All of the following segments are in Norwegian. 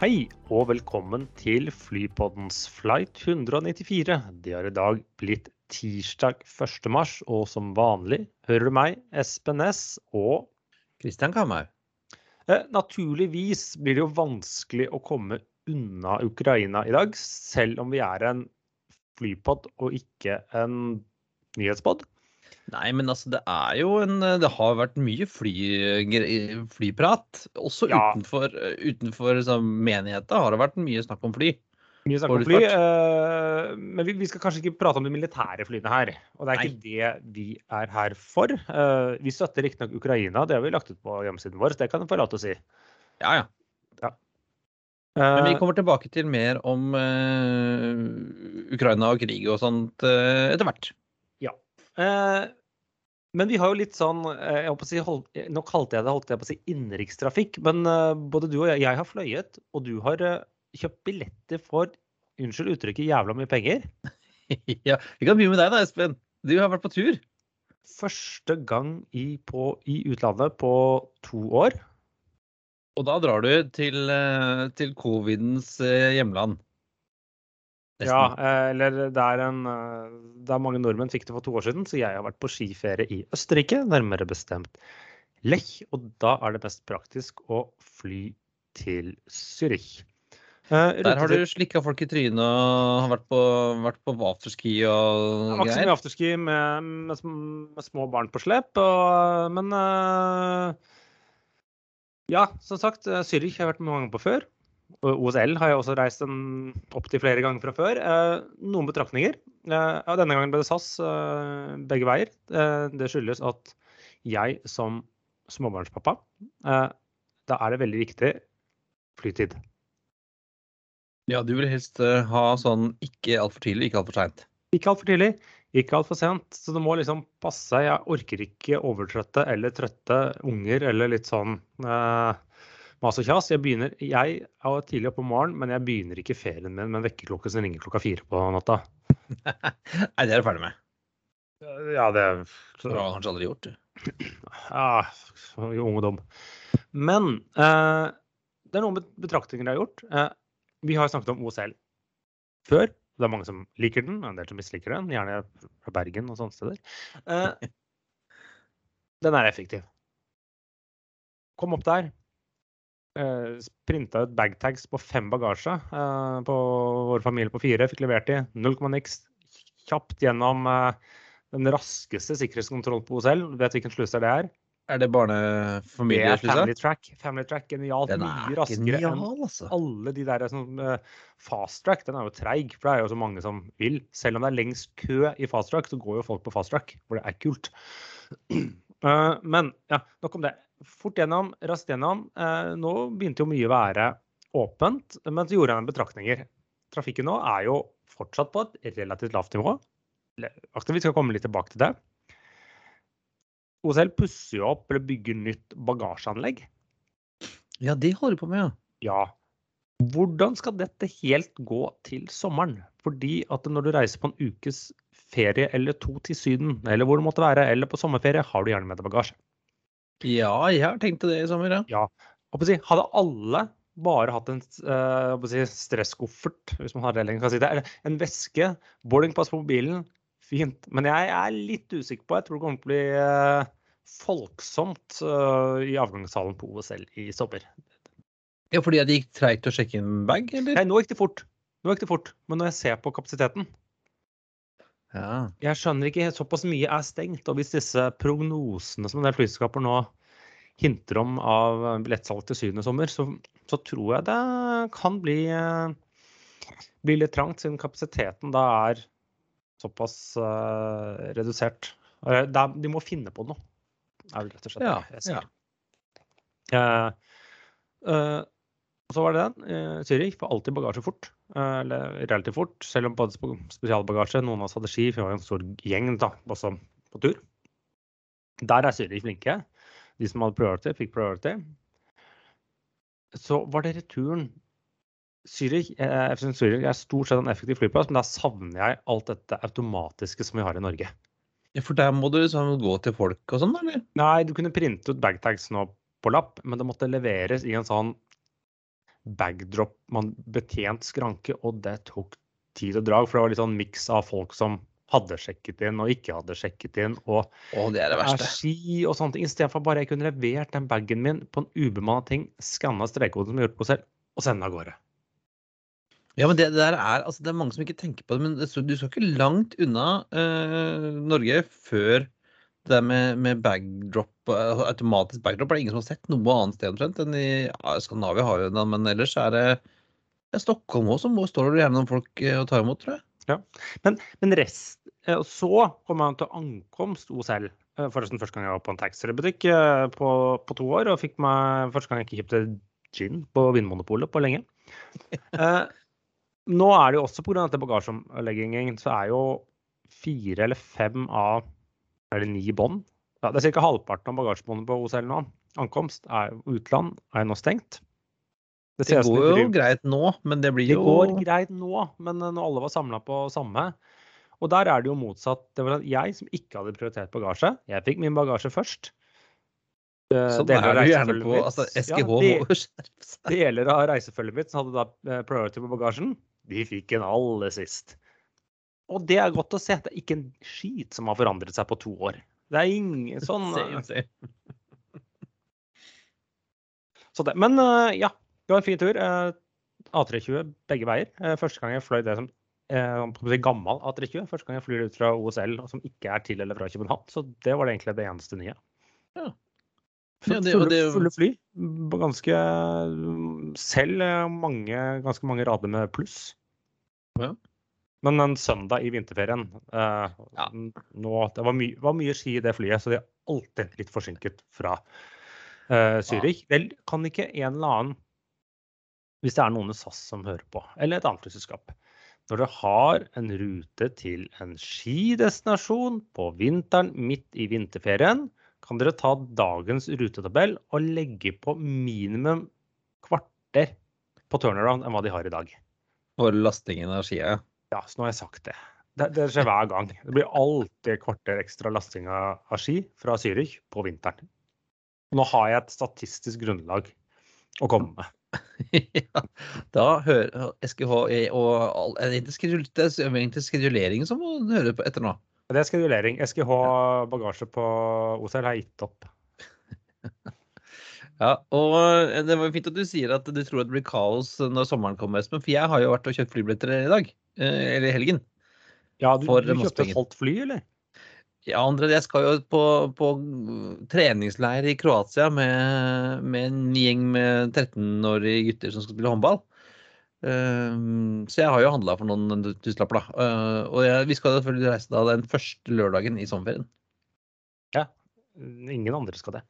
Hei og velkommen til Flypoddens flight 194. Det har i dag blitt tirsdag 1. mars, og som vanlig hører du meg, Espen Næss og Kristian Kamhaug. eh, Naturligvis blir det jo vanskelig å komme unna Ukraina i dag, selv om vi er en flypod og ikke en nyhetspod. Nei, men altså, det er jo en Det har vært mye fly, flyprat. Også Ja. utenfor, utenfor menigheta har det vært mye snakk om fly. Mye snakk om fly, eh, men vi, vi skal kanskje ikke prate om de militære flyene her. Og det er ikke det vi er her for. Uh, vi støtter riktignok Ukraina, det har vi lagt ut på hjemmesiden vår, så det kan jeg få lov til å si. Ja, ja. Men vi Eh, kommer tilbake til mer om Ukraina og krig og sånt etter hvert. eh, men vi har jo litt sånn eh, jeg håper å si, hold, Nå kalte jeg det holdt jeg på å si innenrikstrafikk, men eh, både du og jeg, jeg har fløyet, og du har eh, kjøpt billetter for Unnskyld uttrykket jævla mye penger. ja, Vi kan begynne med deg da, Espen. Du har vært på tur. Første gang i, på, i utlandet på to år. Og da drar du til, eh, til covidens eh, Ja, eh, eller det er en det Der mange nordmenn fikk det for to år siden, så jeg har vært på skiferie i Østerrike, nærmere bestemt Lech. Og da er det mest praktisk å fly til Zürich. Eh, Der har du slikka folk i trynet og har vært på, vært på afterski og Det var ikke så mye afterski med, med, med små barn på slep, og, men eh, Ja, som sagt, eh, Zürich har jeg vært mange ganger på før. OSL har jeg også reist opptil flere ganger fra før. Eh, noen betraktninger. Eh, ja, denne gangen ble det SAS eh, begge veier. Det skyldes at jeg som småbarnspappa Da er det veldig viktig flytid. Ja, du vil helst ha sånn ikke altfor tidlig, ikke altfor seint. Ikke altfor tidlig, ikke altfor sent. Så det må liksom passe. Jeg orker ikke overtrøtte eller trøtte unger eller litt sånn eh, mas og kjas. Jeg begynner Jeg er tidlig oppe om morgenen, men jeg begynner ikke ferien min med en vekkerklokke som ringer klokka fire på natta. Nei, det er du ferdig med. Ja, det Det har du kanskje aldri gjort. du. Ja, i ungdom. Men eh, det er noen betraktninger jeg har gjort. Eh, vi har snakket om OSL før. Det er mange som liker den, en del som misliker den. Gjerne fra Bergen og sånne steder. Eh, den er effektiv. Kom opp der. Uh, Printa ut bagtags på fem bagasje eh, på vår familie på fire. Fikk levert de. Null komma niks. Kjapt gjennom eh, den raskeste sikkerhetskontrollen på OSL. Vet hvilken sluse det er? Er det barnefamilieslusa? Family Track. Family Track, Genialt. Mye er raskere genial, altså. alle de der som eh, Fast Track. Den er jo treig, for det er jo så mange som vil. Selv om det er lengst kø i Fast Track, så går jo folk på Fast Track, for det er kult. Uh, men ja, nok om det. Fort gjennom, raskt gjennom. Eh, nå begynte jo mye å være åpent, men så gjorde noen betraktninger. Trafikken nå er jo fortsatt på et relativt lavt nivå. Vi skal komme litt tilbake til det. OSL pusser jo opp eller bygger nytt bagasjeanlegg. Ja, det holder på med, ja. Ja. Hvordan skal dette helt gå til sommeren? Fordi at når du reiser på en ukes ferie eller to til Syden, eller hvor det måtte være, eller på sommerferie, har du gjerne med deg bagasje. Ja, jeg har tenkt det i sommer, ja. ja. si, Hadde alle bare hatt en uh, si, stresskoffert, hvis man har det lenger kan si det, eller en veske, boardingpass på mobilen, fint. Men jeg er litt usikker på, jeg tror det kommer til å bli uh, folksomt uh, i avgangshallen på OSL i sommer. Ja, Fordi det gikk treigt å sjekke inn bag, eller? Nei, nå gikk det fort. Nå gikk det fort. Men når jeg ser på kapasiteten Ja. Jeg skjønner ikke, såpass mye er stengt. Og hvis disse prognosene som en del flyselskaper nå hinter om av billettsalg til syvende sommer, så, så tror jeg det kan bli, eh, bli litt trangt, siden kapasiteten da er såpass uh, redusert. De må finne på noe, er vel rett og slett Ja, det jeg sier. ja. Uh, og så var det den. Zürich får alltid bagasje fort. eh, eller relativt fort, selv om både spesialbagasje. Noen av oss hadde ski, for vi var en stor gjeng da, også på tur. Der er Zürich flinke. De som hadde priority, fikk priority. Så var det returen. Zürich, eh, jeg synes Zürich er stort sett en effektiv flyplass, men der savner jeg alt dette automatiske som vi har i Norge. Ja, For der må du liksom gå til folk og sånn, eller? Nei, du kunne printe ut bagtags nå på lapp, men det måtte leveres i en sånn bagdrop, man betjent skranke, og det tok tid og drag. For det var litt sånn miks av folk som hadde sjekket inn og ikke hadde sjekket inn. Og Å, det er det verste. ski og sånne ting. Istedenfor bare jeg kunne levert den bagen min på en ubemanna ting, skanna strekkoden som jeg gjorde på selv, og sende av gårde. Ja, men det, det der er altså, Det er mange som ikke tenker på det, men du skal ikke langt unna eh, Norge før det der med, med bagdrop, automatisk backdrop er det ingen som har sett noe annet sted omtrent enn i ja, Skandinavia, har jo det, men ellers er det ja, Stockholm også, som står det gjerne noen folk eh, og tar imot, tror jeg. Men, men rest eh, så kom jeg til ankomst OSL. Eh, Forresten første gang jeg var på en taxfree-butikk eh, på, på to år, og fikk meg første gang jeg ikke kjøpte gin på Vinmonopolet på lenge. Eh, nå er det jo også pga. bagasjeomleggingen, så er jo fire eller fem av er det ni bånd. Ja, det er ca. halvparten av bagasjebåndet på OSL nå. Ankomst er utland er nå stengt. Det det går jo greit nå, men det blir det jo går greit nå, men eh, når alle var samla på samme Og der er det jo motsatt. Det var jeg som ikke hadde prioritert bagasje, jeg fikk min bagasje først. Eh, Sånn deler er det jo gjerne på altså, ja, SGH de- skjerpe seg. Deler av reisefølget mitt som hadde da eh, priority på bagasjen, de fikk en aller sist. Og det er godt å se. Det er ikke en skit som har forandret seg på to år. Det er ingen sånn eh. Så det. Men eh, ja, det var en fin tur. Eh, A320 begge veier. Første gang jeg fløy det som eh, gammel A320. Første gang jeg flyr ut fra OSL som ikke er til eller fra København. Så det var det egentlig det eneste nye. Ja. Ja, det- fulle, det- fulle fly. Ganske Selv eh, mange, ganske mange rader med pluss. Ja. Men en søndag i vinterferien eh, Ja. nå, Det var, my, var mye ski i det flyet, så de er alltid litt forsinket fra eh, Zürich. Det kan ikke en eller annen hvis det er noen i SAS som hører på, eller et annet flyselskap. Når dere har en rute til en skidestinasjon på vinteren midt i vinterferien, kan dere ta dagens rutetabell og legge på minimum kvarter på turnaround enn hva de har i dag. For lastingen av skia. Ja, så nå har jeg sagt det. Det, det skjer hver gang. Det blir alltid kvarter ekstra lasting av, av ski fra Zürich på vinteren. Nå har jeg et statistisk grunnlag å komme med. ja, da hører SGH og er det egentlig skedul- er egentlig skedulering som må høre på etter nå. Det er skedulering. SGH bagasje på OCL har gitt opp. Ja, og eh, det var fint at du sier at du tror at det blir kaos når sommeren kommer, Espen. For jeg har jo vært og kjøpt flybilletter i dag. eh, Eller i helgen. Ja, du, du kjøpte et halvt fly, eller? Ja, André, jeg skal jo på, på treningsleir i Kroatia med, med en gjeng med 13-årige gutter som skal spille håndball. Ehm, så jeg har jo handla for noen tusenlapper, da. Uh, og jeg, vi skal selvfølgelig reise da den første lørdagen i sommerferien. Ja. Ingen andre skal det.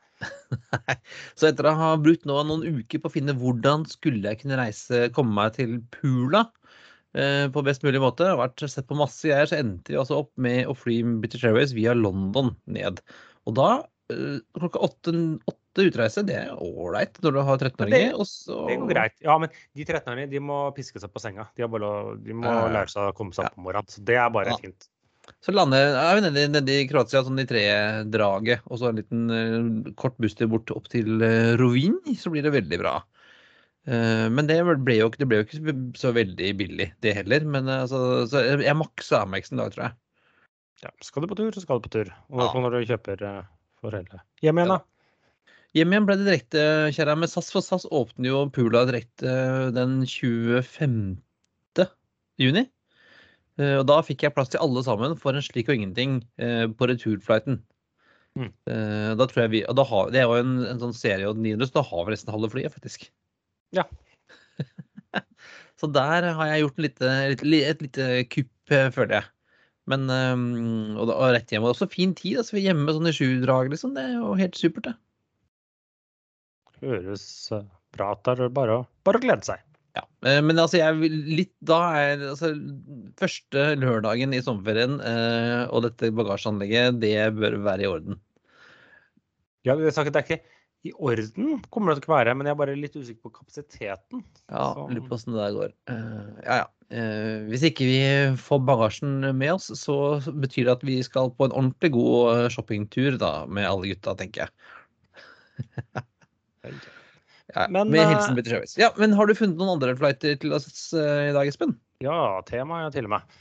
Så etter å ha brukt nå noen uker på å finne hvordan skulle jeg kunne reise, komme meg til Pula eh, på best mulig måte, og vært sett på masse greier, så endte vi altså opp med å fly British Airways via London ned. Og da eh, klokka åtte, åtte utreise, det er ålreit når du har 13-åringer. og så- Det går greit. Ja, men de 13-åringene de må piske seg på senga. De, har bare, de må lære seg å komme seg opp om morgenen. Så det er bare Ja. fint. Så lander er vi nede, nede i Kroatia, sånn i tredraget, og så en liten eh, kort busstur bort opp til uh, Rovin, så blir det veldig bra. Eh, men det ble, jo, det ble jo ikke så veldig billig, det heller. Men eh, altså, så jeg, maksa Amex en dag, tror jeg. Ja, skal du på tur, så skal du på tur. Og Ja. når du kjøper eh, for hele hjem igjen, Ja. da. Hjem igjen ble det direkte, kjære med SAS, for SAS åpner jo Pula direkte eh, den 25. juni. Eh, Og da fikk jeg plass til alle sammen for en slik og ingenting eh, på returflighten. Mm. Eh, Da tror jeg vi, og da har, Det var jo en, en sånn serie og 900, så da har vi nesten halve flyet, faktisk. Ja. så der har jeg gjort en lite, litt- et lite kupp, føler jeg. Men, og, da, og rett hjem. Og også fin tid. altså Vi er hjemme sånn i sju-drag, liksom. Det er jo helt supert, det. Høres bra ut. Er bare bare å glede seg. Ja, eh, men altså jeg vil litt Da er altså første lørdagen i sommerferien eh, og dette bagasjeanlegget, det bør være i orden. Ja, det er ikke i orden, kommer det til å være, men jeg er bare litt usikker på kapasiteten. Ja, lurer på åssen det der går. Eh, ja, ja. Eh, hvis ikke vi får bagasjen med oss, så betyr det at vi skal på en ordentlig god eh, shoppingtur da, med alle gutta, tenker jeg. Ja, Men, med eh, hilsen British Sjøvis. Ja, men har du funnet noen andre flighter til oss eh, i dag, Espen? Ja, temaet er til og med.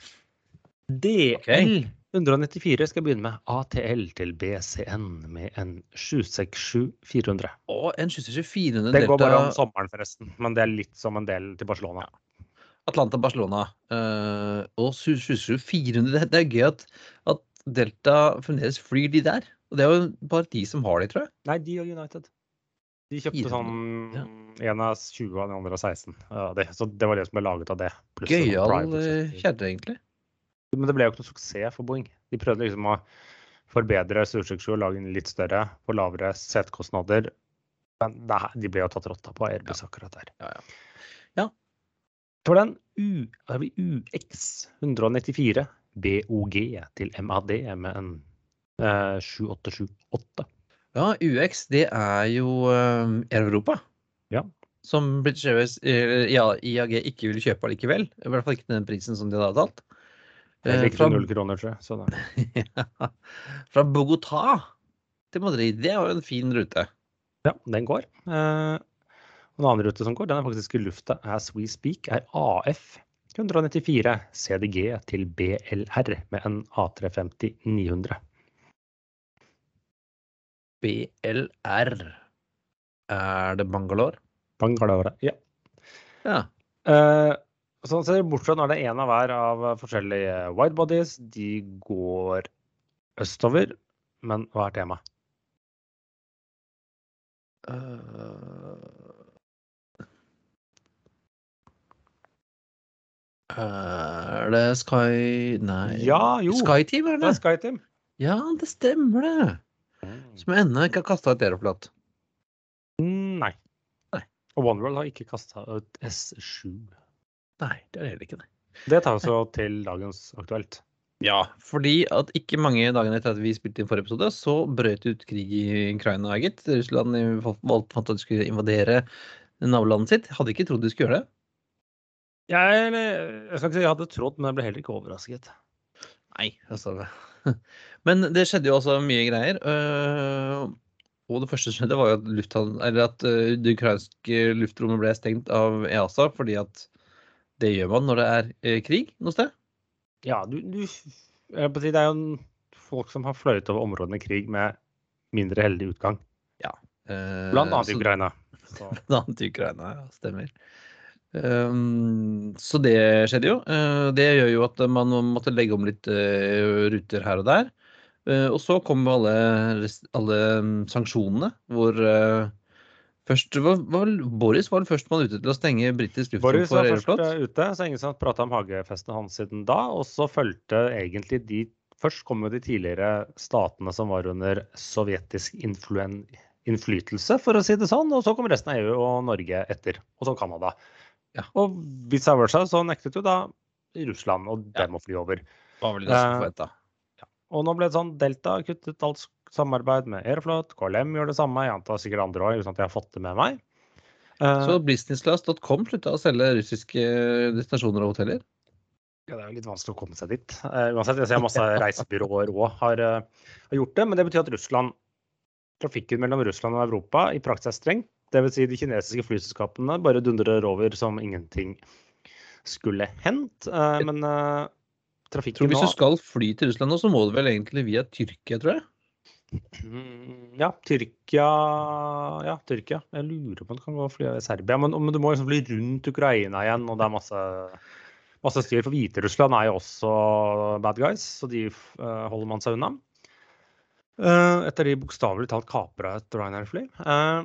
DL 194 skal begynne med ATL til BCN med en 767-400. Å, en 767-400 Det går bare om sommeren, forresten. Men det er litt som en del til Barcelona. Atlanta-Barcelona. eh, og 767-400. Det, det er gøy at, at Delta fremdeles flyr de der. Og det er jo bare de som har de, tror jeg. Nei, de og United. De kjøpte 400, sånn En av 20 og den andre av 16. Ja, det, så det var det som ble laget av det. Gøyal eh, kjerre, egentlig. Men det ble jo ikke noe suksess for Boeing. De prøvde liksom å forbedre 767 og lage den litt større få lavere setekostnader. Men nei, de ble jo tatt rotta på Airbus akkurat der. Ja, ja. Ja. Var det en U, UX 194 BOG til MAD med en eh, 7878. Ja, UX, det er jo Air Europa. Ja. Som British Airways, eh, ja, IAG ikke vil kjøpe allikevel. I hvert fall ikke den prisen som de hadde avtalt. Det Eh, er ikke fra, null kroner, tror jeg. Så det, fra Bogotá til Madrid. Det er jo en fin rute. ja, den går. Eh, en annen rute som går, den er faktisk i lufta as we speak, er AF 194 CDG til BLR med en A350 900. BLR. Er det Bangalore? Bangalore. Ja. Ja. Eh, sånn ser det bortsett når det er en av hver av forskjellige widebodies. De går østover, men hva er temaet? Øh, Er det Sky Nei. Ja, jo. SkyTeam, er Det det? er SkyTeam. Ja, det stemmer det. Som ennå ikke har kasta ut Aeroflot. Mm, Nei. Nei. Og OneWorld har ikke kasta ut S7. Nei, det er heller ikke det. Det tar oss jo til dagens aktuelt. Ja, fordi at ikke mange dagene etter at vi spilte inn forrige episode, så brøt ut krig i Ukraina, gitt. Russland valgte at de skulle invadere nabolandet sitt. Hadde ikke trodd de skulle gjøre det. Jeg, jeg skal ikke si jeg hadde trodd, men jeg ble heller ikke overrasket. Nei, altså Men det skjedde jo altså mye greier. øh, Og det første som skjedde, var jo at, lufthavn, eller at øh, det ukrainske luftrommet ble stengt av EASA, fordi at det gjør man når det er øh, krig noe sted. Ja, du, du Det er jo folk som har fløyet over områdene i krig med mindre heldig utgang. Eh, Blant annet i Ukraina. Så, Blant annet i Ukraina, ja. Stemmer. Um, så det skjedde jo. Uh, det gjør jo at man måtte legge om litt uh, ruter her og der. Uh, og så kom alle, alle um, sanksjonene, hvor først var, var Boris var førstemann ute til å stenge britisk luftrom Boris var først eh, ute, så ingen som prata om hagefesten hans siden da. Og så fulgte egentlig de Først kom jo de tidligere statene som var under sovjetisk influen, innflytelse, for å si det sånn. Og så kom resten av EU og Norge etter. Og så Canada. Ja. Og vice versa så nektet jo da Russland og Ja. dem å fly over. Var vel nesten Eh, ja. Og nå ble det sånn Delta kuttet alt samarbeid med Airflot, KLM gjør det samme. Jeg antar sikkert andre òg, uten at jeg har fått det med meg. Eh, Så businessclass.com slutta å selge russiske destinasjoner og hoteller. Ja, det er jo litt vanskelig å komme seg dit. Eh, uansett, jeg ser masse reisebyråer òg har, eh, har gjort det. Men det betyr at Russland, trafikken mellom Russland og Europa i praksis er strengt. Dvs. Si de kinesiske flyselskapene bare dundrer over som ingenting skulle hendt. Eh, men trafikken Tror Hvis du skal fly til Russland nå, så må du vel egentlig via Tyrkia, tror jeg. Mm, Ja, Tyrkia Ja, Tyrkia. Jeg lurer på om det kan gå fly i Serbia. Men, men du må liksom fly rundt Ukraina igjen, og det er masse, masse styr. For Hviterussland er jo også bad guys, så de eh, holder man seg unna. Eh, etter de bokstavelig talt kapra et Ryanair-fly. Eh,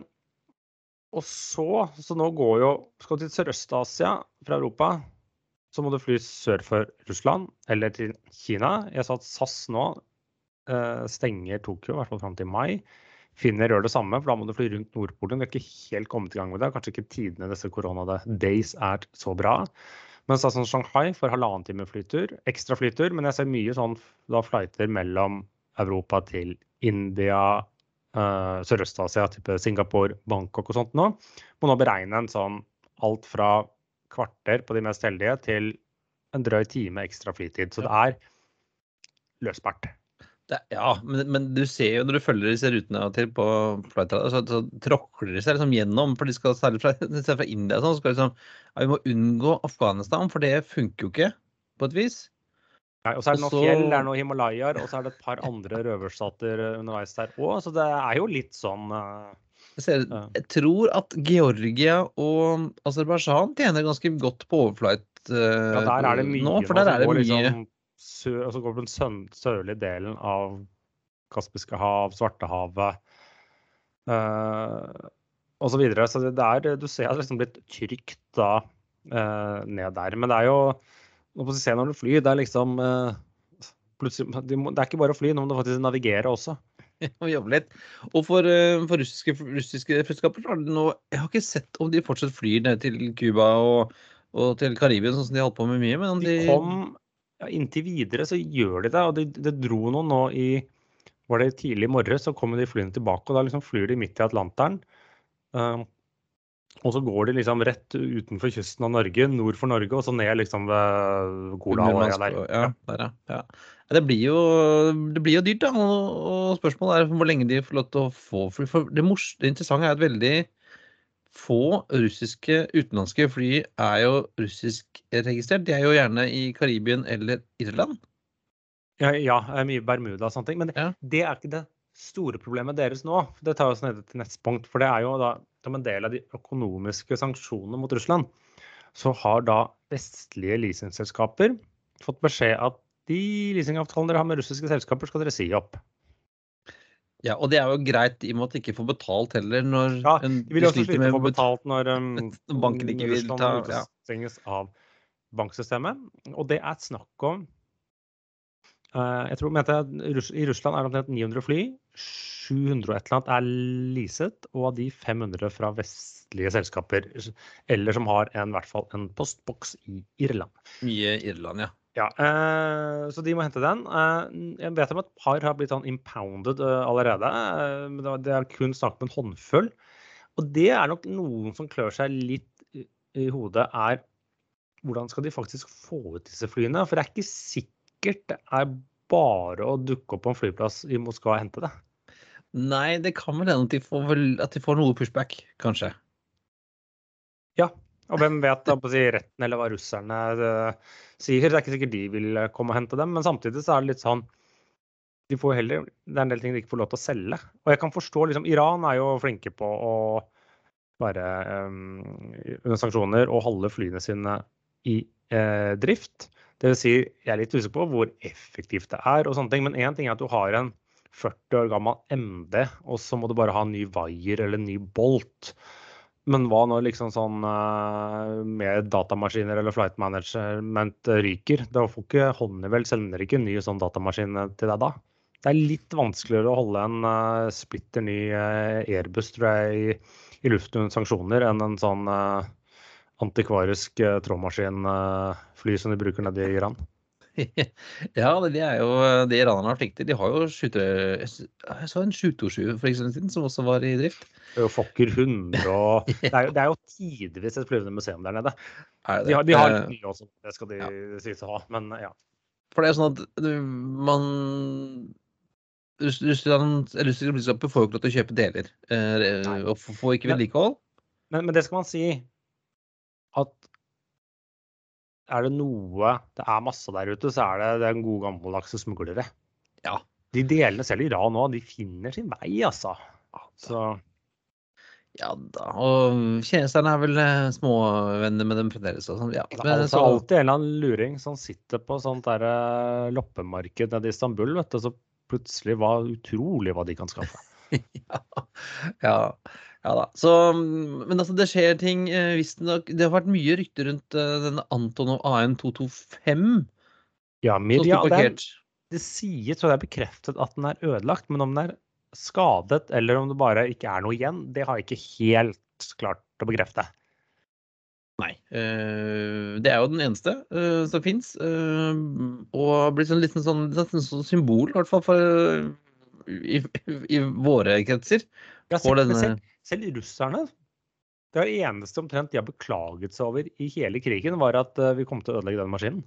og så Så nå går jo Skal du til Sørøst-Asia fra Europa, så må du fly sør for Russland eller til Kina. Jeg sa at SAS nå eh, stenger Tokyo, i hvert fall fram til mai. Finner gjør det samme, for da må du fly rundt Nordpolen. Det er ikke helt kommet i gang med det. Kanskje ikke tidene disse korona-days er så bra. Men så sånn Shanghai får halvannen time flytur, ekstra flytur. Men jeg ser mye sånn da flighter mellom Europa til India, eh, Sørøst-Asia, type Singapore, Bangkok og sånt nå. Må nå beregne en sånn alt fra kvarter på de mest heldige til en drøy time ekstra flytid. Så det er løsbart. Det, ja, men, men, du ser jo når du følger disse rutene til på flightradar, så, så tråkler de seg liksom gjennom. For de skal særlig fra, fra India sånn, skal liksom ja, Vi må unngå Afghanistan, for det funker jo ikke på et vis. Og så er det noen Også... fjell, det er noen Himalayaer, og så er det et par andre røverstater underveis der òg. Så det er jo litt sånn uh, jeg, tror at Georgia og Aserbajdsjan tjener ganske godt på overflight uh, ja, der er det mye nå. For der er det mye liksom, sø, altså går den sørlige delen av Kaspiske hav, Svartehavet uh, osv. Så, videre. så det er, du ser at det liksom blitt trygt da uh, ned der. Men det er jo nå du vi se når du flyr, det er liksom plutselig, Det er ikke bare å fly, nå må du faktisk navigere også. Og jobbe litt. Og for, uh, for russiske, russiske har det nå Jeg har ikke sett om de fortsatt flyr ned til Cuba og, og til Karibia, sånn som de holdt på med mye. Men de, de kom ja, inntil videre så gjør de det. Og det de dro noen nå i var det tidlig i morges, så kommer de flyene tilbake. og Da liksom flyr de midt i Atlanteren. Uh, og så går de liksom rett utenfor kysten av Norge, nord for Norge, og så ned liksom ved Gola. Der. Ja, der, ja. Det, blir jo, det blir jo dyrt, da. Og, spørsmålet er hvor lenge de får lov til å få fly. For det, mors, det interessante er at veldig få russiske utenlandske fly er jo russiskregistrert. De er jo gjerne i Karibien eller Irland. Ja, ja mye Bermuda og sånne ting. Men ja. det er ikke det store problemet deres nå. Det tar oss ned til neste punkt. For det er jo da som en del av de økonomiske sanksjonene mot Russland, så har da vestlige leasingselskaper fått beskjed at de leasingavtalene dere har med russiske selskaper, skal dere si opp. Ja, og det er jo greit i og med at de ikke får betalt heller når Ja, de vil også slite med å få betalt når um, banken ikke vil ta ja. av banksystemet. Og det er snakk om Jeg tror mente jeg, I Russland er det omtrent 900 fly. 700 og et eller annet er leaset, og av de 500 fra vestlige selskaper. Eller som har en, i hvert fall en postboks i Irland. Mye Irland, ja. Ja, eh, Så de må hente den. Eh, jeg vet om et par har blitt sånn impounded eh, allerede. men det er kun snakk om en håndfull. Og det er nok noen som klør seg litt i hodet, er hvordan skal de faktisk få ut disse flyene? For det er ikke sikkert det er bare å dukke opp på en flyplass i Moskva og hente det. Nei, det kan vel hende at, at, de får noe pushback, kanskje. Ja, og hvem vet da, på å si, retten eller hva russerne uh, sier. Det er ikke sikkert de vil eh, komme og hente dem, men samtidig så er det litt sånn de får heller, Det er en del ting de ikke får lov til å selge. Og jeg kan forstå liksom, Iran er jo flinke på å være um, under sanksjoner og holde flyene sine i eh, drift. Det vil si, jeg er litt usikker på hvor effektivt det er, og sånne ting, men én ting er at du har en 40 år gammel MD, og så må du bare ha en ny vaier eller en ny bolt. Men hva når liksom sånn uh, med datamaskiner eller flight management ryker? Da får ikke Honeywell sender ikke en ny sånn datamaskin til deg da. Det er litt vanskeligere å holde en uh, splitter ny uh, Airbus tror jeg, i, i luften under sanksjoner enn en sånn uh, antikvarisk uh, trådmaskinfly som de bruker nede i Iran. ja, det er jo det iranerne har flinke til. De har jo skytere Jeg så en 727 for ikke siden som også var i drift. Det er jo Fokker 100 og Det er jo, det er jo tidvis et flyvende museum der nede. De har, de har litt mye også, det skal de ja. sies å ha, men ja. For det er sånn at man Russland, russiske flyselskaper får jo ikke lov til å kjøpe deler eh, og får ikke vedlikehold. Men, men det skal man si at er det noe det er masse der ute, så er det den gode gammeldagse smuglere. Ja. De delene selv i Iran òg, de finner sin vei, altså. Så ja da. Og kineserne er vel eh, småvenner med dem fremdeles. Sånn. Ja. Det er altså alltid en eller annen luring som sitter på sånt der uh, loppemarked nede i Istanbul, vet du. Så plutselig var utrolig hva de kan skaffe. ja. ja. Ja da. Så, men altså, det skjer ting eh, visstnok Det har vært mye rykter rundt uh, denne Antonov AN225. Ja, Mirja, det, det sies, og det er bekreftet, at den er ødelagt. Men om den er skadet, eller om det bare ikke er noe igjen, det har jeg ikke helt klart å bekrefte. Nei. Uh, det er jo den eneste som fins. Og blir blitt sånn, litt sånn, sånn symbol, i hvert fall for, i, i, våre kretser. Ja, selv, selv, selv, russerne Det eneste omtrent de har beklaget seg over i hele krigen, var at vi kom til å ødelegge den maskinen.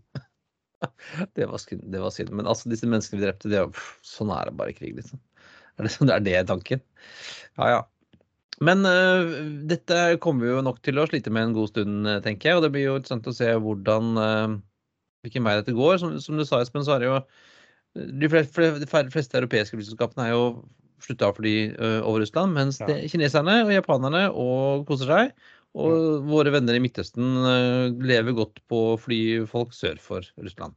det, var, det var synd. Men altså, disse menneskene vi drepte, det, er sånn er det bare i krig, liksom. Er det, sånn- er det tanken? Ja, ja. Men uh, dette kommer vi jo nok til å slite med en god stund, øh, tenker jeg. Og det blir jo interessant å se hvordan uh, hvilken vei dette går. Som, som du sa, Espen, så er det jo De fleste, de fleste europeiske flyselskapene er jo slutta å fly øh, over Russland, mens Ja. det, kineserne og japanerne og koser seg. Og våre venner i Midtøsten øh, lever godt på å fly folk sør for Russland.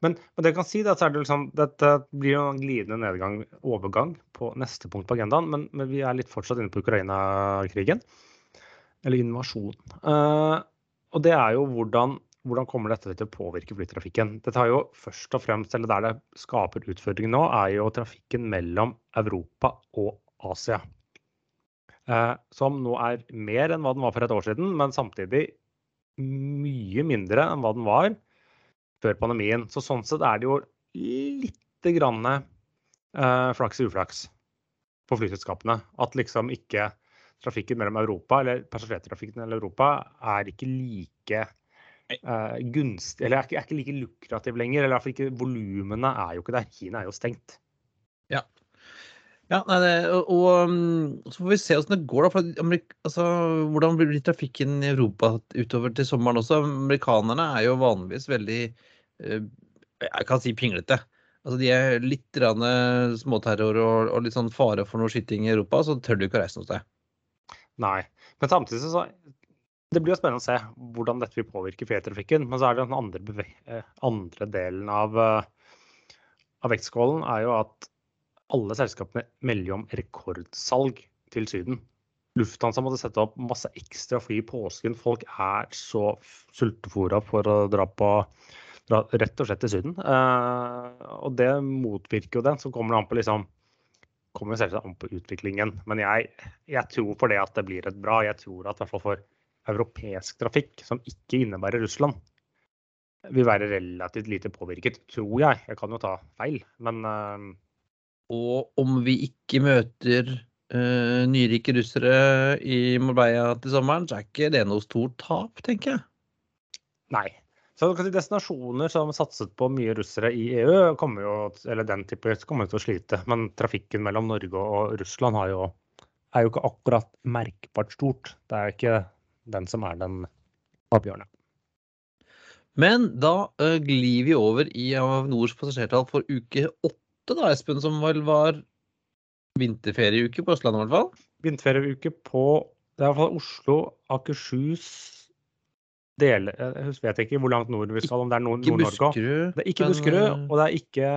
Men, men det kan si, at det liksom, dette blir jo en glidende nedgang, overgang, på neste punkt på agendaen. Men, men vi er litt fortsatt inne på Ukraina-krigen. Eller invasjonen. Uh, og det er jo hvordan, hvordan kommer dette til å påvirke flytrafikken. Dette har jo først og fremst, eller Der det skaper utfordringer nå, er jo trafikken mellom Europa og Asia. Eh, som nå er mer enn hva den var for et år siden, men samtidig mye mindre enn hva den var før pandemien. Så sånn sett er det jo lite grann eh, flaks i uflaks på flyselskapene. At liksom ikke trafikken mellom Europa, eller passasjertrafikken mellom Europa, er ikke like eh, gunstig Eller er ikke, er ikke like lukrativ lenger. Eller i ikke volumene er jo ikke der. Kina er jo stengt. Ja, nei, det, og, og um, så får vi se hvordan det går. da, for altså, Hvordan blir trafikken i Europa utover til sommeren også? Amerikanerne er jo vanligvis veldig eh, Jeg kan si pinglete. Altså, De er litt eh, småterror og, og litt sånn fare for noe skyting i Europa, så tør du ikke å reise noe sted. Nei. Men samtidig så Det blir jo spennende å se hvordan dette vil påvirke flytrafikken. Men så er det den andre, eh, andre delen av, eh, av vektskålen er jo at alle selskapene melder om rekordsalg til Syden. Lufthansa måtte sette opp masse ekstra fly i påsken. Folk er så sultefora for å dra på dra rett og slett til Syden. Eh, og det motvirker jo den. Så kommer det an på liksom kommer selvsagt an på utviklingen. Men jeg, jeg tror for det at det blir et bra. Jeg tror at i hvert fall for europeisk trafikk, som ikke innebærer Russland, vil være relativt lite påvirket, tror jeg. Jeg kan jo ta feil, men uh... Og om vi ikke møter uh, nyrike russere i Marbella til sommeren, så er ikke det noe stort tap, tenker jeg. Nei. Så Destinasjoner som satset på mye russere i EU, kommer jo, eller den type, kommer til å slite. Men trafikken mellom Norge og Russland har jo, er jo ikke akkurat merkbart stort. Det er ikke den som er den avgjørende. Men da eh, glir vi over i Avinors passasjertall for uke åtte, da, Espen, som vel var vinterferieuke på Østlandet, i hvert fall. Vinterferieuke på det er i hvert fall Oslo, Akershus dele, Jeg vet ikke hvor langt nord vi skal, om det er Nord-Norge. Det er ikke men, Buskerud, eh, og det er ikke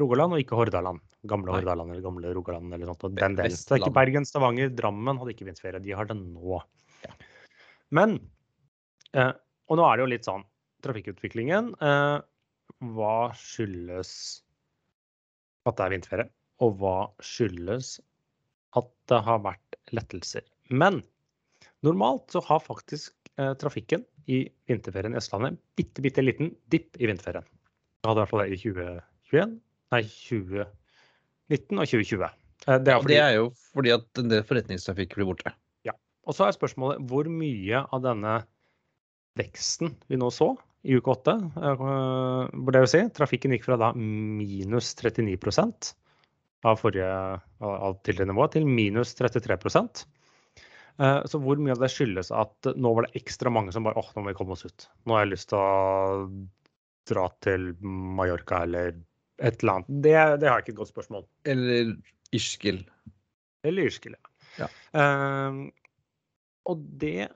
Rogaland, og ikke Hordaland. Gamle Nei. Hordaland eller gamle Rogaland eller sånt. og Den delen. Så det er ikke Bergen, Stavanger, Drammen hadde ikke vinterferie. De har det nå. Men eh, Og nå er det jo litt sånn Trafikkutviklingen. Eh, hva skyldes at det er vinterferie? Og hva skyldes at det har vært lettelser? Men normalt så har faktisk eh, trafikken i vinterferien i Østlandet bitte, bitte liten dipp i vinterferien. Det hadde i hvert fall det i 2021, nei 2019 og 2020. Eh, Det er fordi, Det er jo fordi at en del forretningstrafikk blir borte. Og så er spørsmålet hvor mye av denne veksten vi nå så i uke åtte, hvor det vil si trafikken gikk fra da minus 39 av forrige av tidligere nivå til minus 33 Eh, Så hvor mye av det skyldes at nå var det ekstra mange som bare åh, nå må vi komme oss ut. Nå har jeg lyst til å dra til Mallorca eller et eller annet. Det, det har jeg ikke et godt spørsmål. Eller Ischgl. Eller Irskil, Ja. Eh, og det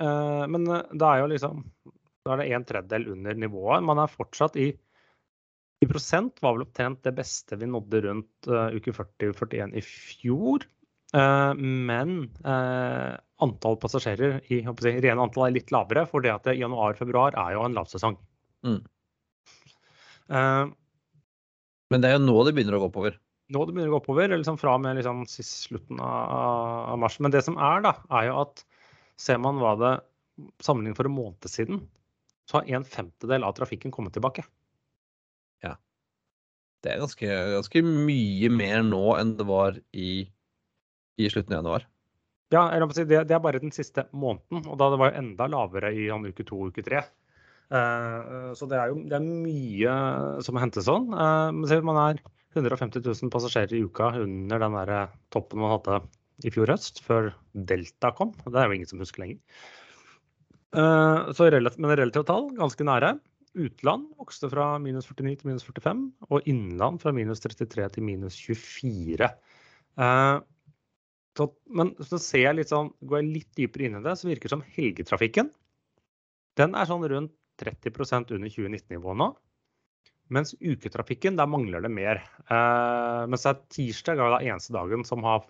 uh, Men det er jo liksom Da er det en tredjedel under nivået. Man er fortsatt i i prosent var vel opptrent det beste vi nådde rundt uh, uke 40-41 i fjor. Uh, men uh, antall passasjerer i si, rene antall er litt lavere, for det at januar-februar er jo en lavsesong. Mm. Eh, Men det er jo nå det begynner å gå oppover. Nå det begynner å gå oppover, liksom fra og med liksom sist slutten av, av mars. Men det som er, da, er jo at ser man hva det Sammenlignet for en måned siden, så har en femtedel av trafikken kommet tilbake. Ja. Det er ganske, ganske mye mer nå enn det var i, i slutten av januar. Ja, si, det, det er bare den siste måneden, og da det var enda lavere i sånn uke to og uke tre. Eh, så det er jo det er mye som hentes sånn. Eh, men man er 150 000 passasjerer i uka under den der toppen man hadde i fjor høst, før Delta kom. Det er jo ingen som husker lenger. Eh, så relativt, men relativt tall, ganske nære. Utland vokste fra minus 49 til minus 45, og innland fra minus 33 til minus 24. Uh, så, men så ser jeg litt sånn, går jeg litt dypere inn i det, så virker det som helgetrafikken den er sånn rundt 30% under 2019-nivået nå. Mens uketrafikken, der mangler det mer. Eh, mens det er tirsdag er den eneste dagen som har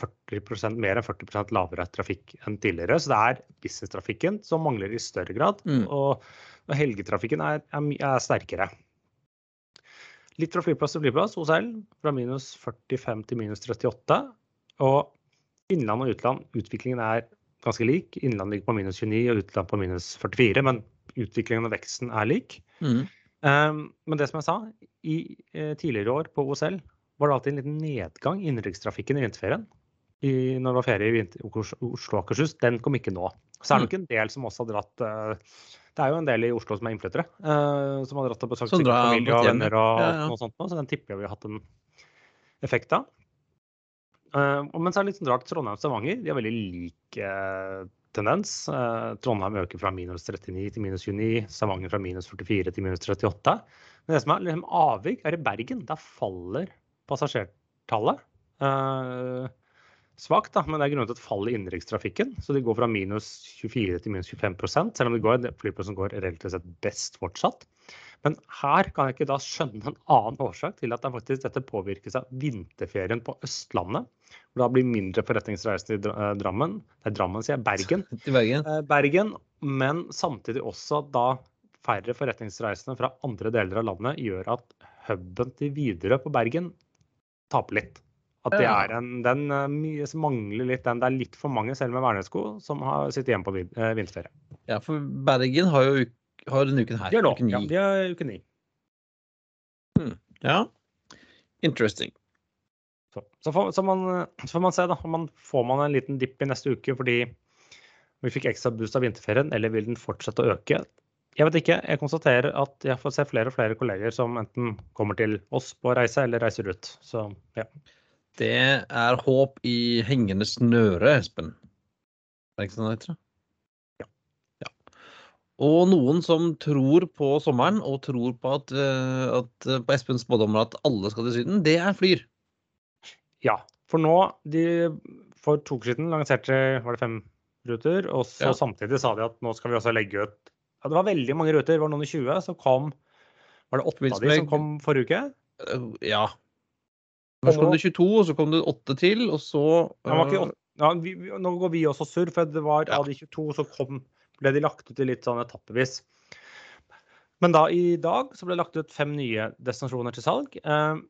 40% mer enn 40% lavere trafikk enn tidligere. Så det er businesstrafikken som mangler i større grad. Mm. Og, og, helgetrafikken er, er, er, sterkere. Litt fra flyplass til flyplass hos L, fra minus 45 til minus 38. Og innland og utland, utviklingen er ganske lik. Innland ligger på minus 29 og utland på minus 44. Men utviklingen og veksten er lik. Mm. Um, men det som jeg sa, i eh, tidligere år på OSL var det alltid en liten nedgang i innenrikstrafikken i vinterferien i, når det var ferie i Oslo og Akershus, den kom ikke nå. Så er det nok en del som også har dratt uh, Det er jo en del i Oslo som er innflyttere, uh, som har dratt og besøkt familie og venner og, ja, ja. og sånt, så den tipper jeg vi har hatt en effekt av. Uh, men så er det litt sånn rart Trondheim og Stavanger de har veldig lik tendens. Trondheim øker fra minus 39 til minus 29, Stavanger fra minus 44 til minus 38. Men det som er liksom avvik, er i Bergen. Der faller passasjertallet. Svakt, da, men det er grunnet et fall i innenrikstrafikken. Så de går fra minus 24 til minus 25 selv om det går, flyplassen går relativt sett best fortsatt. Men her kan jeg ikke da skjønne en annen årsak til at det faktisk dette påvirkes av vinterferien på Østlandet. Hvor det blir mindre forretningsreiser i eh, Drammen. Det er Drammen, sier jeg. Bergen. Bergen. Eh, Bergen. Men samtidig også da færre forretningsreisende fra andre deler av landet gjør at huben til Widerøe på Bergen taper litt. At det er en, den som mangler litt den. Det er litt for mange, selv med vernesko, som har sitter hjemme på uh, vinterferie. Ja, for Bergen har jo har denne uken her. De har nå, uke ni. Ja, de har uke ni. Hmm. Ja. Interesting. Så, så, får, så, man, så, får, man, se, da. Om man, får man en liten dipp i neste uke fordi vi fikk ekstra boost av vinterferien, eller vil den fortsette å øke? Jeg vet ikke. Jeg konstaterer at jeg får se flere og flere kolleger som enten kommer til oss på reise, eller reiser ut. Så ja. Det er håp i hengende snøre, Espen. Er det ikke sånn det heter? Ja. ja. Og noen som tror på sommeren og tror på at, eh, at eh, på Espens spådommer at alle skal til Syden, det er Flyr. Ja, for nå de, For to uker siden lanserte var det fem ruter, og så ja. samtidig sa de at nå skal vi også legge ut ja, Det var veldig mange ruter, det var noen i 20, så kom Var det åtte av de som kom forrige uke? Ja, Først kom det 22, og så kom det 8 til, og så uh... ja, vi, Nå går vi også surr, for det var av de 22 så kom, ble de lagt ut i litt sånn etappevis. Men da i dag så ble det lagt ut fem nye destinasjoner til salg. Uh,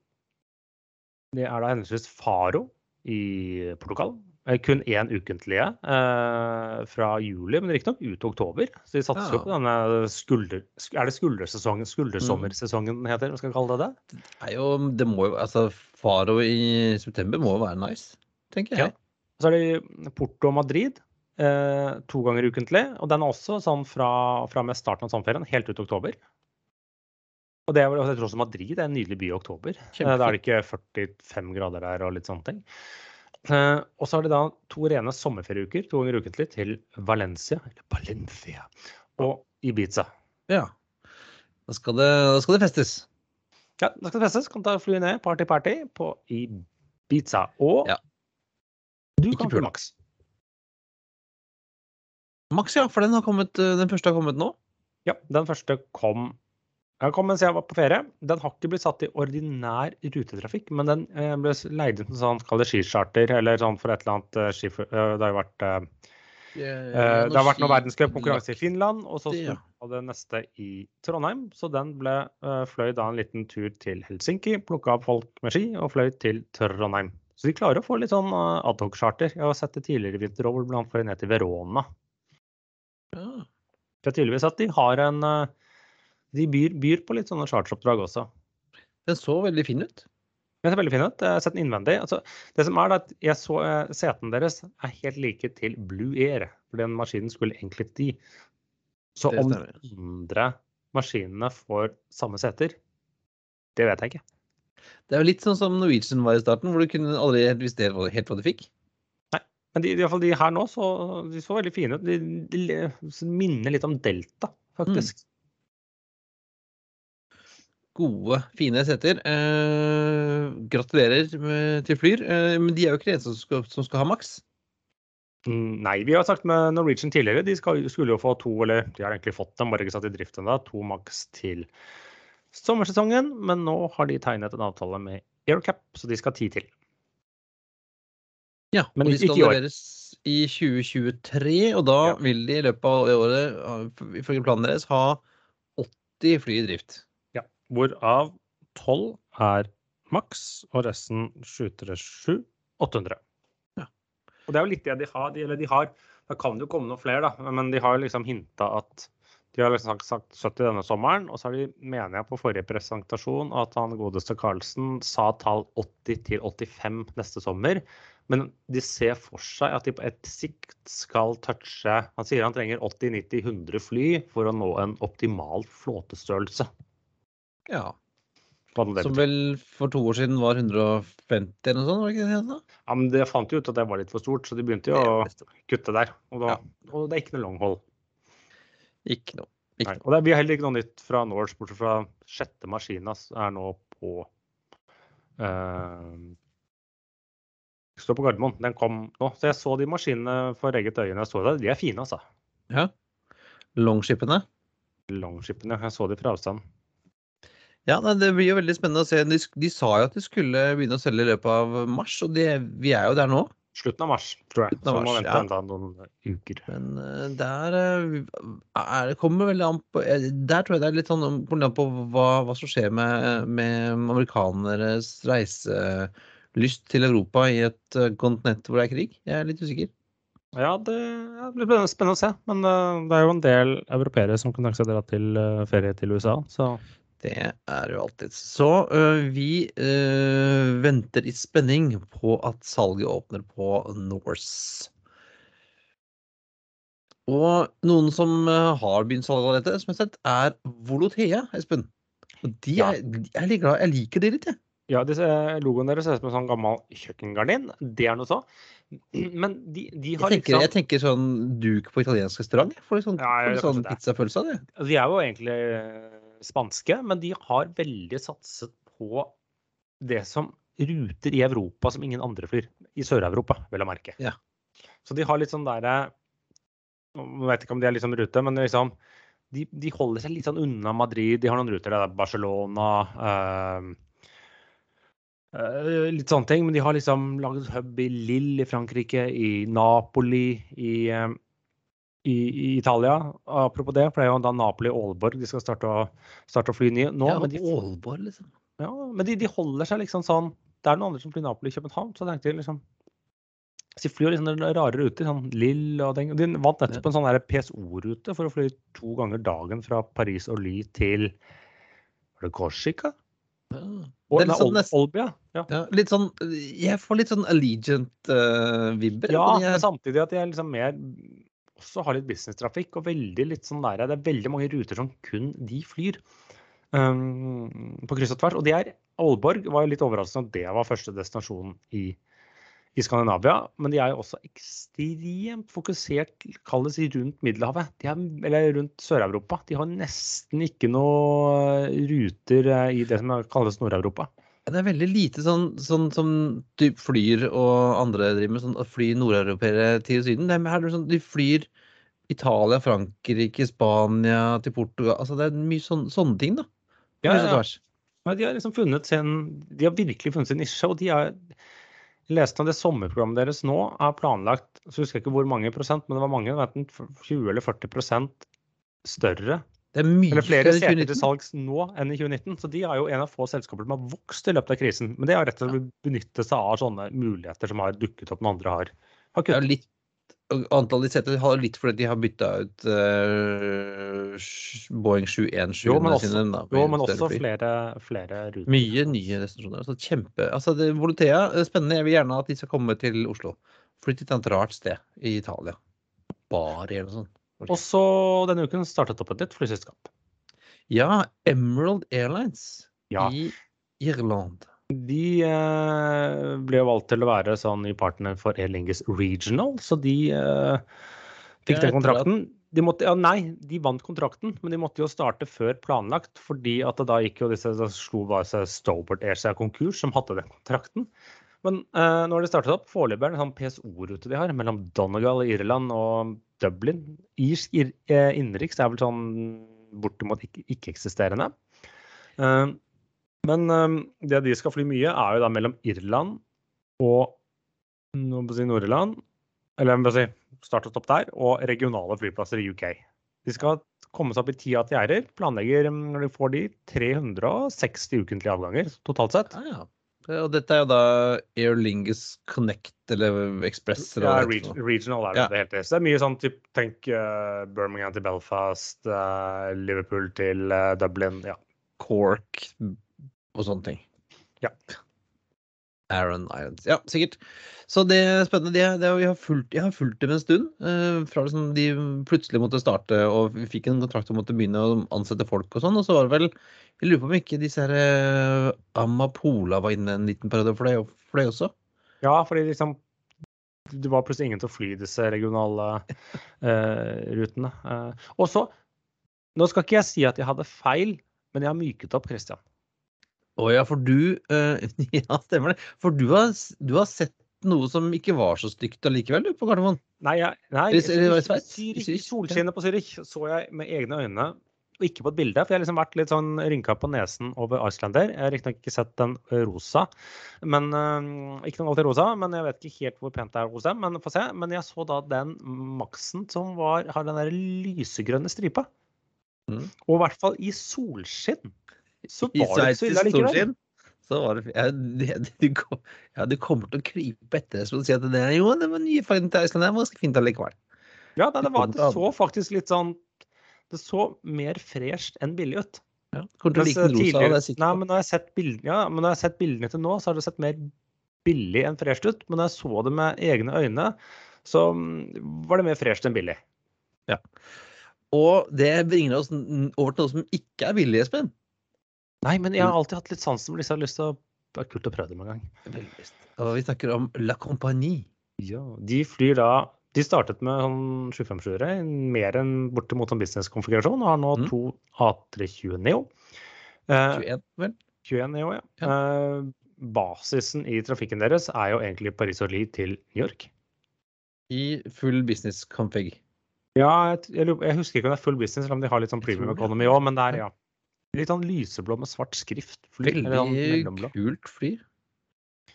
det er da henholdsvis Faro i Portugal, Eh, kun én ukentlige eh, fra juli, men riktignok ut oktober. Så de satser jo ja. på denne skulder... Er det skuldersesongen, skuldersommersesongen den heter? Hva skal vi kalle det? Det er jo, det må jo, altså Faro i september må jo være nice, tenker jeg. Ja. Så er det Porto og Madrid eh, to ganger ukentlig. Og den er også sånn fra, fra med starten av sommerferien helt ut oktober. Og det er, jeg tror også Madrid er en nydelig by i oktober. Kjempefint. Da er det ikke 45 grader der og litt sånne ting. Eh, og så har de da to rene sommerferieuker to ganger ukentlig til Valencia, eller Valencia, og Ibiza. Ja. Da skal det, da skal det festes. Ja, da skal det festes. Kan ta fly ned, party-party, på Ibiza. Og ja. du Ikke kan fly Max. Max, ja. For den, har kommet, eh, den første har kommet nå? Ja, den første kom den kom mens jeg var på ferie. Den har ikke blitt satt i ordinær rutetrafikk, men den eh, ble leid inn som sånn, skicharter eller sånn for et eller annet uh, ski... Uh, det har jo vært uh, det har vært noe verdenscupkonkurranse i Finland, og så var det neste i Trondheim. Så den ble fløy da en liten tur til Helsinki, plukka opp folk med ski og fløy til Trondheim. Så de klarer å få litt sånn adhoc-charter. Jeg har sett det tidligere i vinter òg, hvor de fløy ned til Verona. Ja. Det er tydeligvis at de har en de byr, byr på litt sånne charteroppdrag også. Den så veldig fin ut. Den ser veldig fin ut. Jeg har sett den innvendig. Altså, det som er at jeg så uh, Setene deres er helt like til Blue Air. For den maskinen skulle egentlig de Så om de andre maskinene får samme seter, det vet jeg ikke. Det er jo litt sånn som Norwegian var i starten, hvor du kunne aldri helt visste helt hva- du fikk. Men de, i hvert fall de her nå så, de så veldig fine ut. De, de, de, minner litt om Delta, faktisk. Gode, fine seter. Eh, gratulerer med, til Flyr. Eh, men de er jo ikke de eneste som skal, som skal ha maks. Mm, Nei, vi har sagt med Norwegian tidligere. De skal, skulle jo få to, eller de har egentlig fått dem, bare ikke satt i drift ennå, to maks til sommersesongen. Men nå har de tegnet en avtale med AirCap, så de skal ti til. Ja, Men og de skal leveres i 2023, og da Ja. vil de i løpet av året, ifølge planen deres, ha 80 fly i drift. Hvorav tolv er maks, og resten 737 800. Ja. Og det er jo litt det de har. De, eller de har Da kan det jo komme noen flere, da. Men de har liksom hinta at de har liksom sagt 70 denne sommeren, og så har de, mener jeg på forrige presentasjon, at han godeste Carlsen sa tall 80 til 85 neste sommer. Men de ser for seg at de på et sikt skal touche Han sier han trenger 80-90-100 fly for å nå en optimal flåtestørrelse. Ja, Som vel for to år siden var 150 eller noe sånt, var det ikke det? Ja, men det fant jo ut at det var litt for stort, så de begynte jo å kutte der. Og, da, Ja. og det er ikke noe longhold. Ikke noe. Ikke noe. Og det vi har heller ikke noe nytt fra Norse, bortsett fra sjette maskina er nå på eh, Står på Gardermoen. Den kom nå. Så jeg så de maskinene for eget øye når jeg så det. De er fine, altså. Ja. Longshipene. Longshipene. Jeg så de fra avstand. Ja, nei, Det blir jo veldig spennende å se. De, de sa jo at de skulle begynne å selge i løpet av mars, og de, vi er jo der nå. Slutten av mars, tror jeg. Slutten av Så må vente ja. enda noen uker. Men eh, der eh, er, kommer veldig an på eh, Der tror jeg det er litt sånn på hva, hva som skjer med, med amerikaneres reiselyst til Europa i et eh, kontinent hvor det er krig. Jeg er litt usikker. Ja, det blir spennende- å se. Men eh, det er jo en del europeere som kan tenke seg til eh, ferie til USA, så Det er jo alltid. Så ø, vi ø, venter i spenning på at salget åpner på Norse. Og noen som har begynt salget av dette, som jeg har sett, er Volotea, Espen. Og de Ja. er, jeg er litt glad. Jeg liker de litt, jeg. Ja, disse logoene deres ser ut som en sånn gammel kjøkkengardin. Det er noe så. Men de, de Jeg har tenker, liksom jeg tenker sånn duk på italiensk restaurant. Jeg får litt sånn, Ja, jeg sånn pizzafølelse av det. altså, De er jo egentlig spanske, men de har veldig satset på det som ruter i Europa som ingen andre flyr. I Sør-Europa, vel å merke. Ja. Så de har litt sånn derre Jeg vet ikke om de er litt sånn rute, men liksom de, de holder seg litt sånn unna Madrid. De har noen ruter der, Barcelona eh, Litt sånne ting. Men de har liksom laget hub i Lille i Frankrike, i Napoli, i eh, i, i Italia. Apropos det, for det er jo da Napoli og Aalborg de skal starte å, starte å fly nye nå. Ja, men de, Aalborg, liksom. ja, men de, de holder seg liksom sånn Det er noen andre som flyr Napoli i København, så jeg tenkte jeg liksom så De flyr liksom rare ruter, sånn Lill og den. De vant nettopp en sånn PSO-rute for å fly to ganger dagen fra Paris og Ly til Var det Korsika? Ja. Og, Det er litt sånn nest- Olbia. Ja. Ja, litt sånn Jeg får litt sånn Allegiant-vibber. Ja, men samtidig at de er liksom mer også har litt businesstrafikk og veldig litt sånn der, det er veldig mange ruter som kun de flyr um, på kryss og tvers. Og det er Aalborg var jo litt overraskende at det var første destinasjon i, i Skandinavia. Men de er jo også ekstremt fokusert kalles rundt Middelhavet, de er, eller rundt Sør-Europa. De har nesten ikke noe ruter eh, i det som kalles Nord-Europa. Det er veldig lite sånn, sånn som typ Flyr og andre driver med, sånn å fly nordeuropeere til Syden. Sånn, de flyr Italia, Frankrike, Spania til Portugal. Altså det er mye sån, sånne ting, da. Ja, ja. Ja, de har liksom funnet sin De har virkelig funnet sin nisje, og de er leste om det sommerprogrammet deres nå er planlagt så husker jeg ikke hvor mange prosent, men det var mange, enten 20 eller 40 prosent større. Det er mye Eller flere seter til salgs nå enn i 2019. Så de er jo en av få selskaper som har vokst i løpet av krisen. Men det er rett og slett å benytte seg av sånne muligheter som har dukket opp når andre har, har kuttet. litt, antallet de seter har litt fordi de har bytta ut uh, Boeing 717 Jo, men også, sine. Da, jo, men også flere, flere ruter. Mye nye destinasjoner. Altså kjempe, altså det, Volotea, eh, spennende. Jeg vil gjerne at de skal komme til Oslo. Flytt til et annet rart sted i Italia. Bari eller noe sånt. Og så denne uken startet opp et nytt flyselskap. Ja, Emerald Airlines Ja. i Irland. De eh, ble jo valgt til å være sånn ny partner for Air Lingus Regional, så de eh, fikk den kontrakten. De måtte, ja, nei, de vant kontrakten, men de måtte jo starte før planlagt. fordi at da gikk jo disse, da slo bare seg Stobart Air seg konkurs, som hadde den kontrakten. Men uh, nå har de startet opp. Foreløpig er det en sånn PSO-rute de har, mellom Donegal i Irland og Dublin. Irsk ir, eh, innenriks er vel sånn bortimot ikke- ikke-eksisterende. Eh, men eh, det de skal fly mye, er jo da mellom Irland og si Nord-Irland, eller jeg må si start og stopp der, og regionale flyplasser i UK. De skal komme seg opp i ti gjerder. Planlegger, mm, når de får de, 360 ukentlige avganger totalt sett. Ja, ja. Og dette er jo da Air Lingus Connect eller Express eller Ja, reg regional er det Ja. det heter. Så det er mye sånn typ, tenk uh, Birmingham til Belfast, uh, Liverpool til uh, Dublin. Ja. Cork og sånne ting. Ja. Aaron Irons. Ja, sikkert. Så det er spennende. Det, det, vi har fulgt, jeg har fulgt dem en stund. eh, fra liksom de plutselig måtte starte og vi fikk en kontrakt og måtte begynne å ansette folk og sånn. Og så var det vel Jeg lurer på om ikke disse her eh, Amapola var inne en liten periode for det, for det også. ja, fordi liksom det var plutselig ingen til å fly disse regionale eh, rutene. Eh, og så Nå skal ikke jeg si at jeg hadde feil, men jeg har myket opp Christian. Å ja, for du uh, Ja, stemmer det. For du har, du har sett noe som ikke var så stygt allikevel, du, på Gardermoen? Nei, jeg, nei I Zürich, solskinnet på Zürich så jeg med egne øyne, og ikke på et bilde. For jeg har liksom vært litt sånn rynka på nesen over Icelander. Jeg har riktignok ikke sett den rosa, men uh, ikke noe galt i rosa. Men jeg vet ikke helt hvor pent det er hos dem. Men få se. Men jeg så da den Maxen som var, har den der lysegrønne stripa. Mm. Og i hvert fall i solskinn. Så var det ikke så ille. Så det, ja, ja, du kommer til å krype etter som du sier at det, er- jo, det var nye fargen til Iceland. Det var ganske fint allikevel. Ja, det, var, det så faktisk litt sånn Det så mer fresht enn billig ut. Ja, kommer til å like den rosa. Nei, men når jeg har sett ja, sett bildene til nå, så har det sett mer billig enn fresht ut. Men når jeg så det med egne øyne, så mm, var det mer fresht enn billig. Ja. Og det bringer oss over til noe som ikke er billig, Espen. Nei, men jeg har alltid hatt litt sansen for disse. Jeg har lyst til å Det er kult å prøve dem en gang. Og vi snakker om La Compagnie. Ja, De flyr da De startet med sånn 757-ere, mer enn bortimot en business-konfigurasjon, og har nå Mm. to A320 Neo. Eh, 21, vel? 21 Neo, ja. Eh, basisen i trafikken deres er jo egentlig Paris og Lie til New York. I full business config. Ja, jeg, jeg, jeg husker ikke om det er full business, eller om de har litt sånn premium economy òg, men er ja. Litt sånn lyseblå med svart skrift. Fly, sånn Veldig kult fly.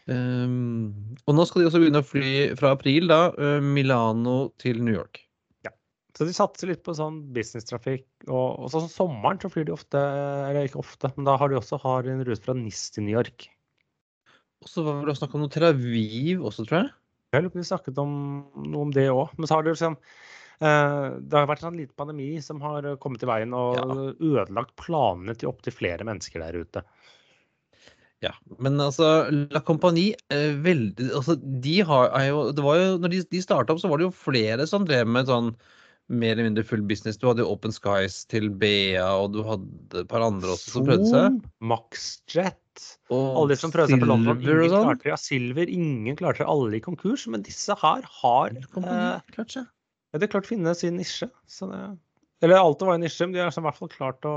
Um, og nå skal de også begynne å fly fra april, da, uh, Milano til New York. Ja. Så de satser litt på sånn businesstrafikk. Og, og sånn sommeren så flyr de ofte, eller ikke ofte, men da har de også har en rute fra NIS til New York. Og så var det snakk om noe Tel Aviv også, tror jeg. Jeg lurer på om de snakket om noe om det òg. Men så har de liksom eh, Det har vært en liten pandemi som har kommet i veien og Ja. ødelagt planene til opptil flere mennesker der ute. Ja, men altså La Compagnie eh, veldig, altså, de har, er jo, det var jo, når de, de starta opp, så var det jo flere som drev med sånn mer eller mindre full business. Du hadde jo Open Skies til BA, og du hadde et par andre også som prøvde seg. Maxjet Og Alle de som prøvde seg på London, ingen sånn. klarte det. Ja, Silver, ingen klarte det. Alle i konkurs. Men disse her har eh, klart seg. Ja, De har klart å finne sin nisje. Så det, eller alltid var en nisje, men de har i hvert fall klart å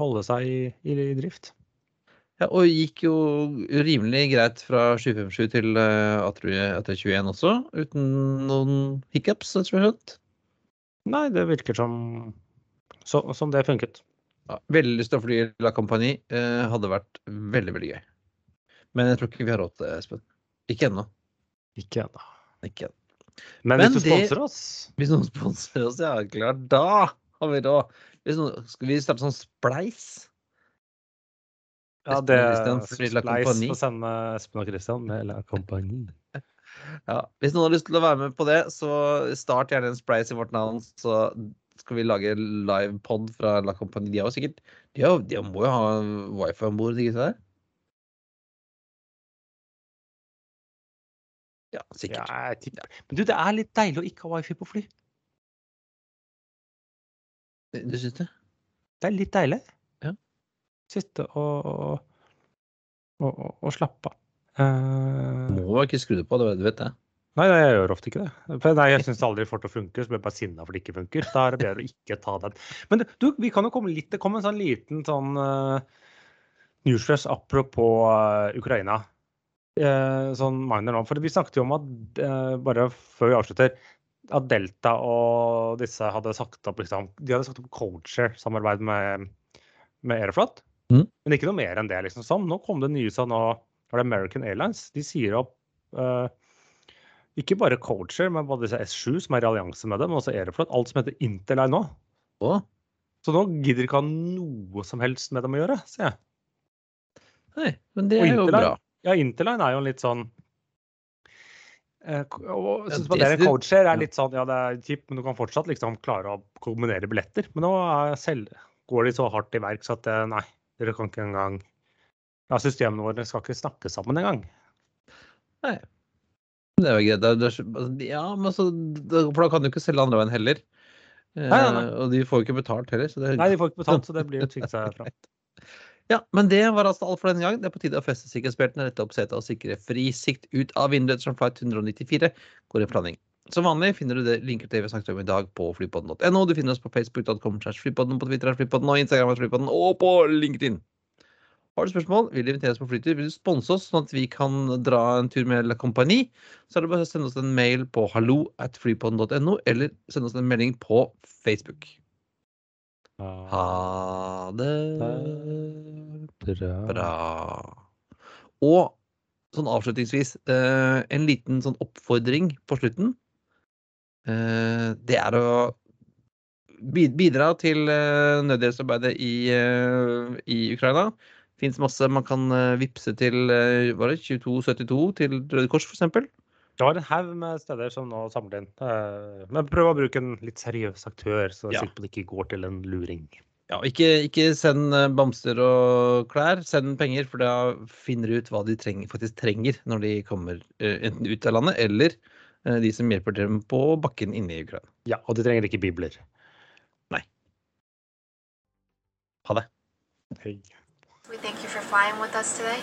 holde seg i, i, i drift. Ja, og gikk jo rimelig greit fra 757 til uh, A321 også, uten noen hiccups, hva jeg skjønt. Nei, det virker som, så, som det funket. Ja, veldig lyst til å fly La Compagnie. eh, hadde vært veldig, veldig gøy. Men jeg tror ikke vi har råd til det, Espen. Ikke ennå. Ikke ennå. Ikke ennå. Men, Men hvis du sponser oss Hvis noen sponser oss, ja, klart, da har vi råd. Hvis noen, skal vi starte sånn spleis? Ja, det er Spleis å sende Espen og Christian med La Compagnie. Ja, hvis noen har lyst til å være med på det, så start gjerne en spleis i vårt navn, så skal vi lage livepod fra La Compagnie. De har jo sikkert De, har, de må jo ha wifi om bord, ikke gutta Ja, Ja, sikkert. jeg tipper. Men du, det er litt deilig å ikke ha wifi på fly. Du syns det? Det er litt deilig. Ja. Sitte og, og, og, og slappe av. Uh, Må ikke skru det på, du vet det. Nei, jeg gjør ofte ikke det. For nei, jeg syns aldri det får til å funke, så blir jeg bare sinna for det ikke funker. Da er det bedre å ikke ta den. Men du, vi kan jo komme litt Det kom en sånn liten sånn uh, newsflash apropos uh, Ukraina. Uh, sånn minor nå. For vi snakket jo om at uh, bare før vi avslutter at Delta og disse hadde sagt opp liksom, De hadde sagt opp Coacher-samarbeid med, med Aeroflot. Mm. Men ikke noe mer enn det. liksom sånn. Nå kom det nye sånn nå er det American Airlines. De sier opp uh, ikke bare Coacher, men både disse S7 som er i allianse med dem, men også Aeroflot. Alt som heter Interline nå. Oh. Så nå gidder de ikke ha noe som helst med dem å gjøre, ser jeg. nei, men det er jo bra. Ja, Interline er jo litt sånn eh, og Ja, synes det- man en det- coacher er litt sånn, ja det er kjipt, men du kan fortsatt liksom klare å kombinere billetter. Men nå selv, går de så hardt i verk så at eh, nei, dere kan ikke engang Ja, systemene våre skal ikke snakke sammen engang. Nei. Det er jo greit. Altså, ja, men så, for da kan du ikke selge andre veien heller. Eh, Nei, nei, nei. Og de får jo ikke betalt heller. Så det, Nei, de får ikke betalt, så det blir jo tvingt seg fram. Ja, men det var altså alt for denne gang. Det er på tide å feste sikkerhetsbeltene, rette opp setet og sikre fri sikt ut av vinduet som flight 194 går i planing. Som vanlig finner du det linker til vi snakket om i dag på flypodden.no. Du finner oss på facebook.com flypodden, på Twitter er flypodden og Instagram flypodden og på LinkedIn. Har du spørsmål, vil du invitere oss på flytur, vil du sponse oss sånn at vi kan dra en tur med La Compagnie, så er det bare å sende oss en mail på hallo at flypodden.no, eller sende oss en melding på Facebook. Ha det Bra. Og sånn avslutningsvis, eh, en liten sånn oppfordring på slutten. Eh, det er å bidra til eh, nødhjelpsarbeidet i, i Ukraina. Fins masse man kan vippse til var det 2272 til Røde Kors, f.eks. Du har en haug med steder som nå samler inn. Eh, Men prøv å bruke en litt seriøs aktør, så Ja. sikkert det ikke går til en luring. Ja, ikke, ikke send eh, bamser og klær, send penger, for da finner du ut hva de trenger, faktisk trenger når de kommer eh, enten ut av landet, eller de som hjelper dem på bakken inne i Ukraina. Ja, og de trenger ikke bibler. Nei. Ha det. Hei. We thank you for flying with us today.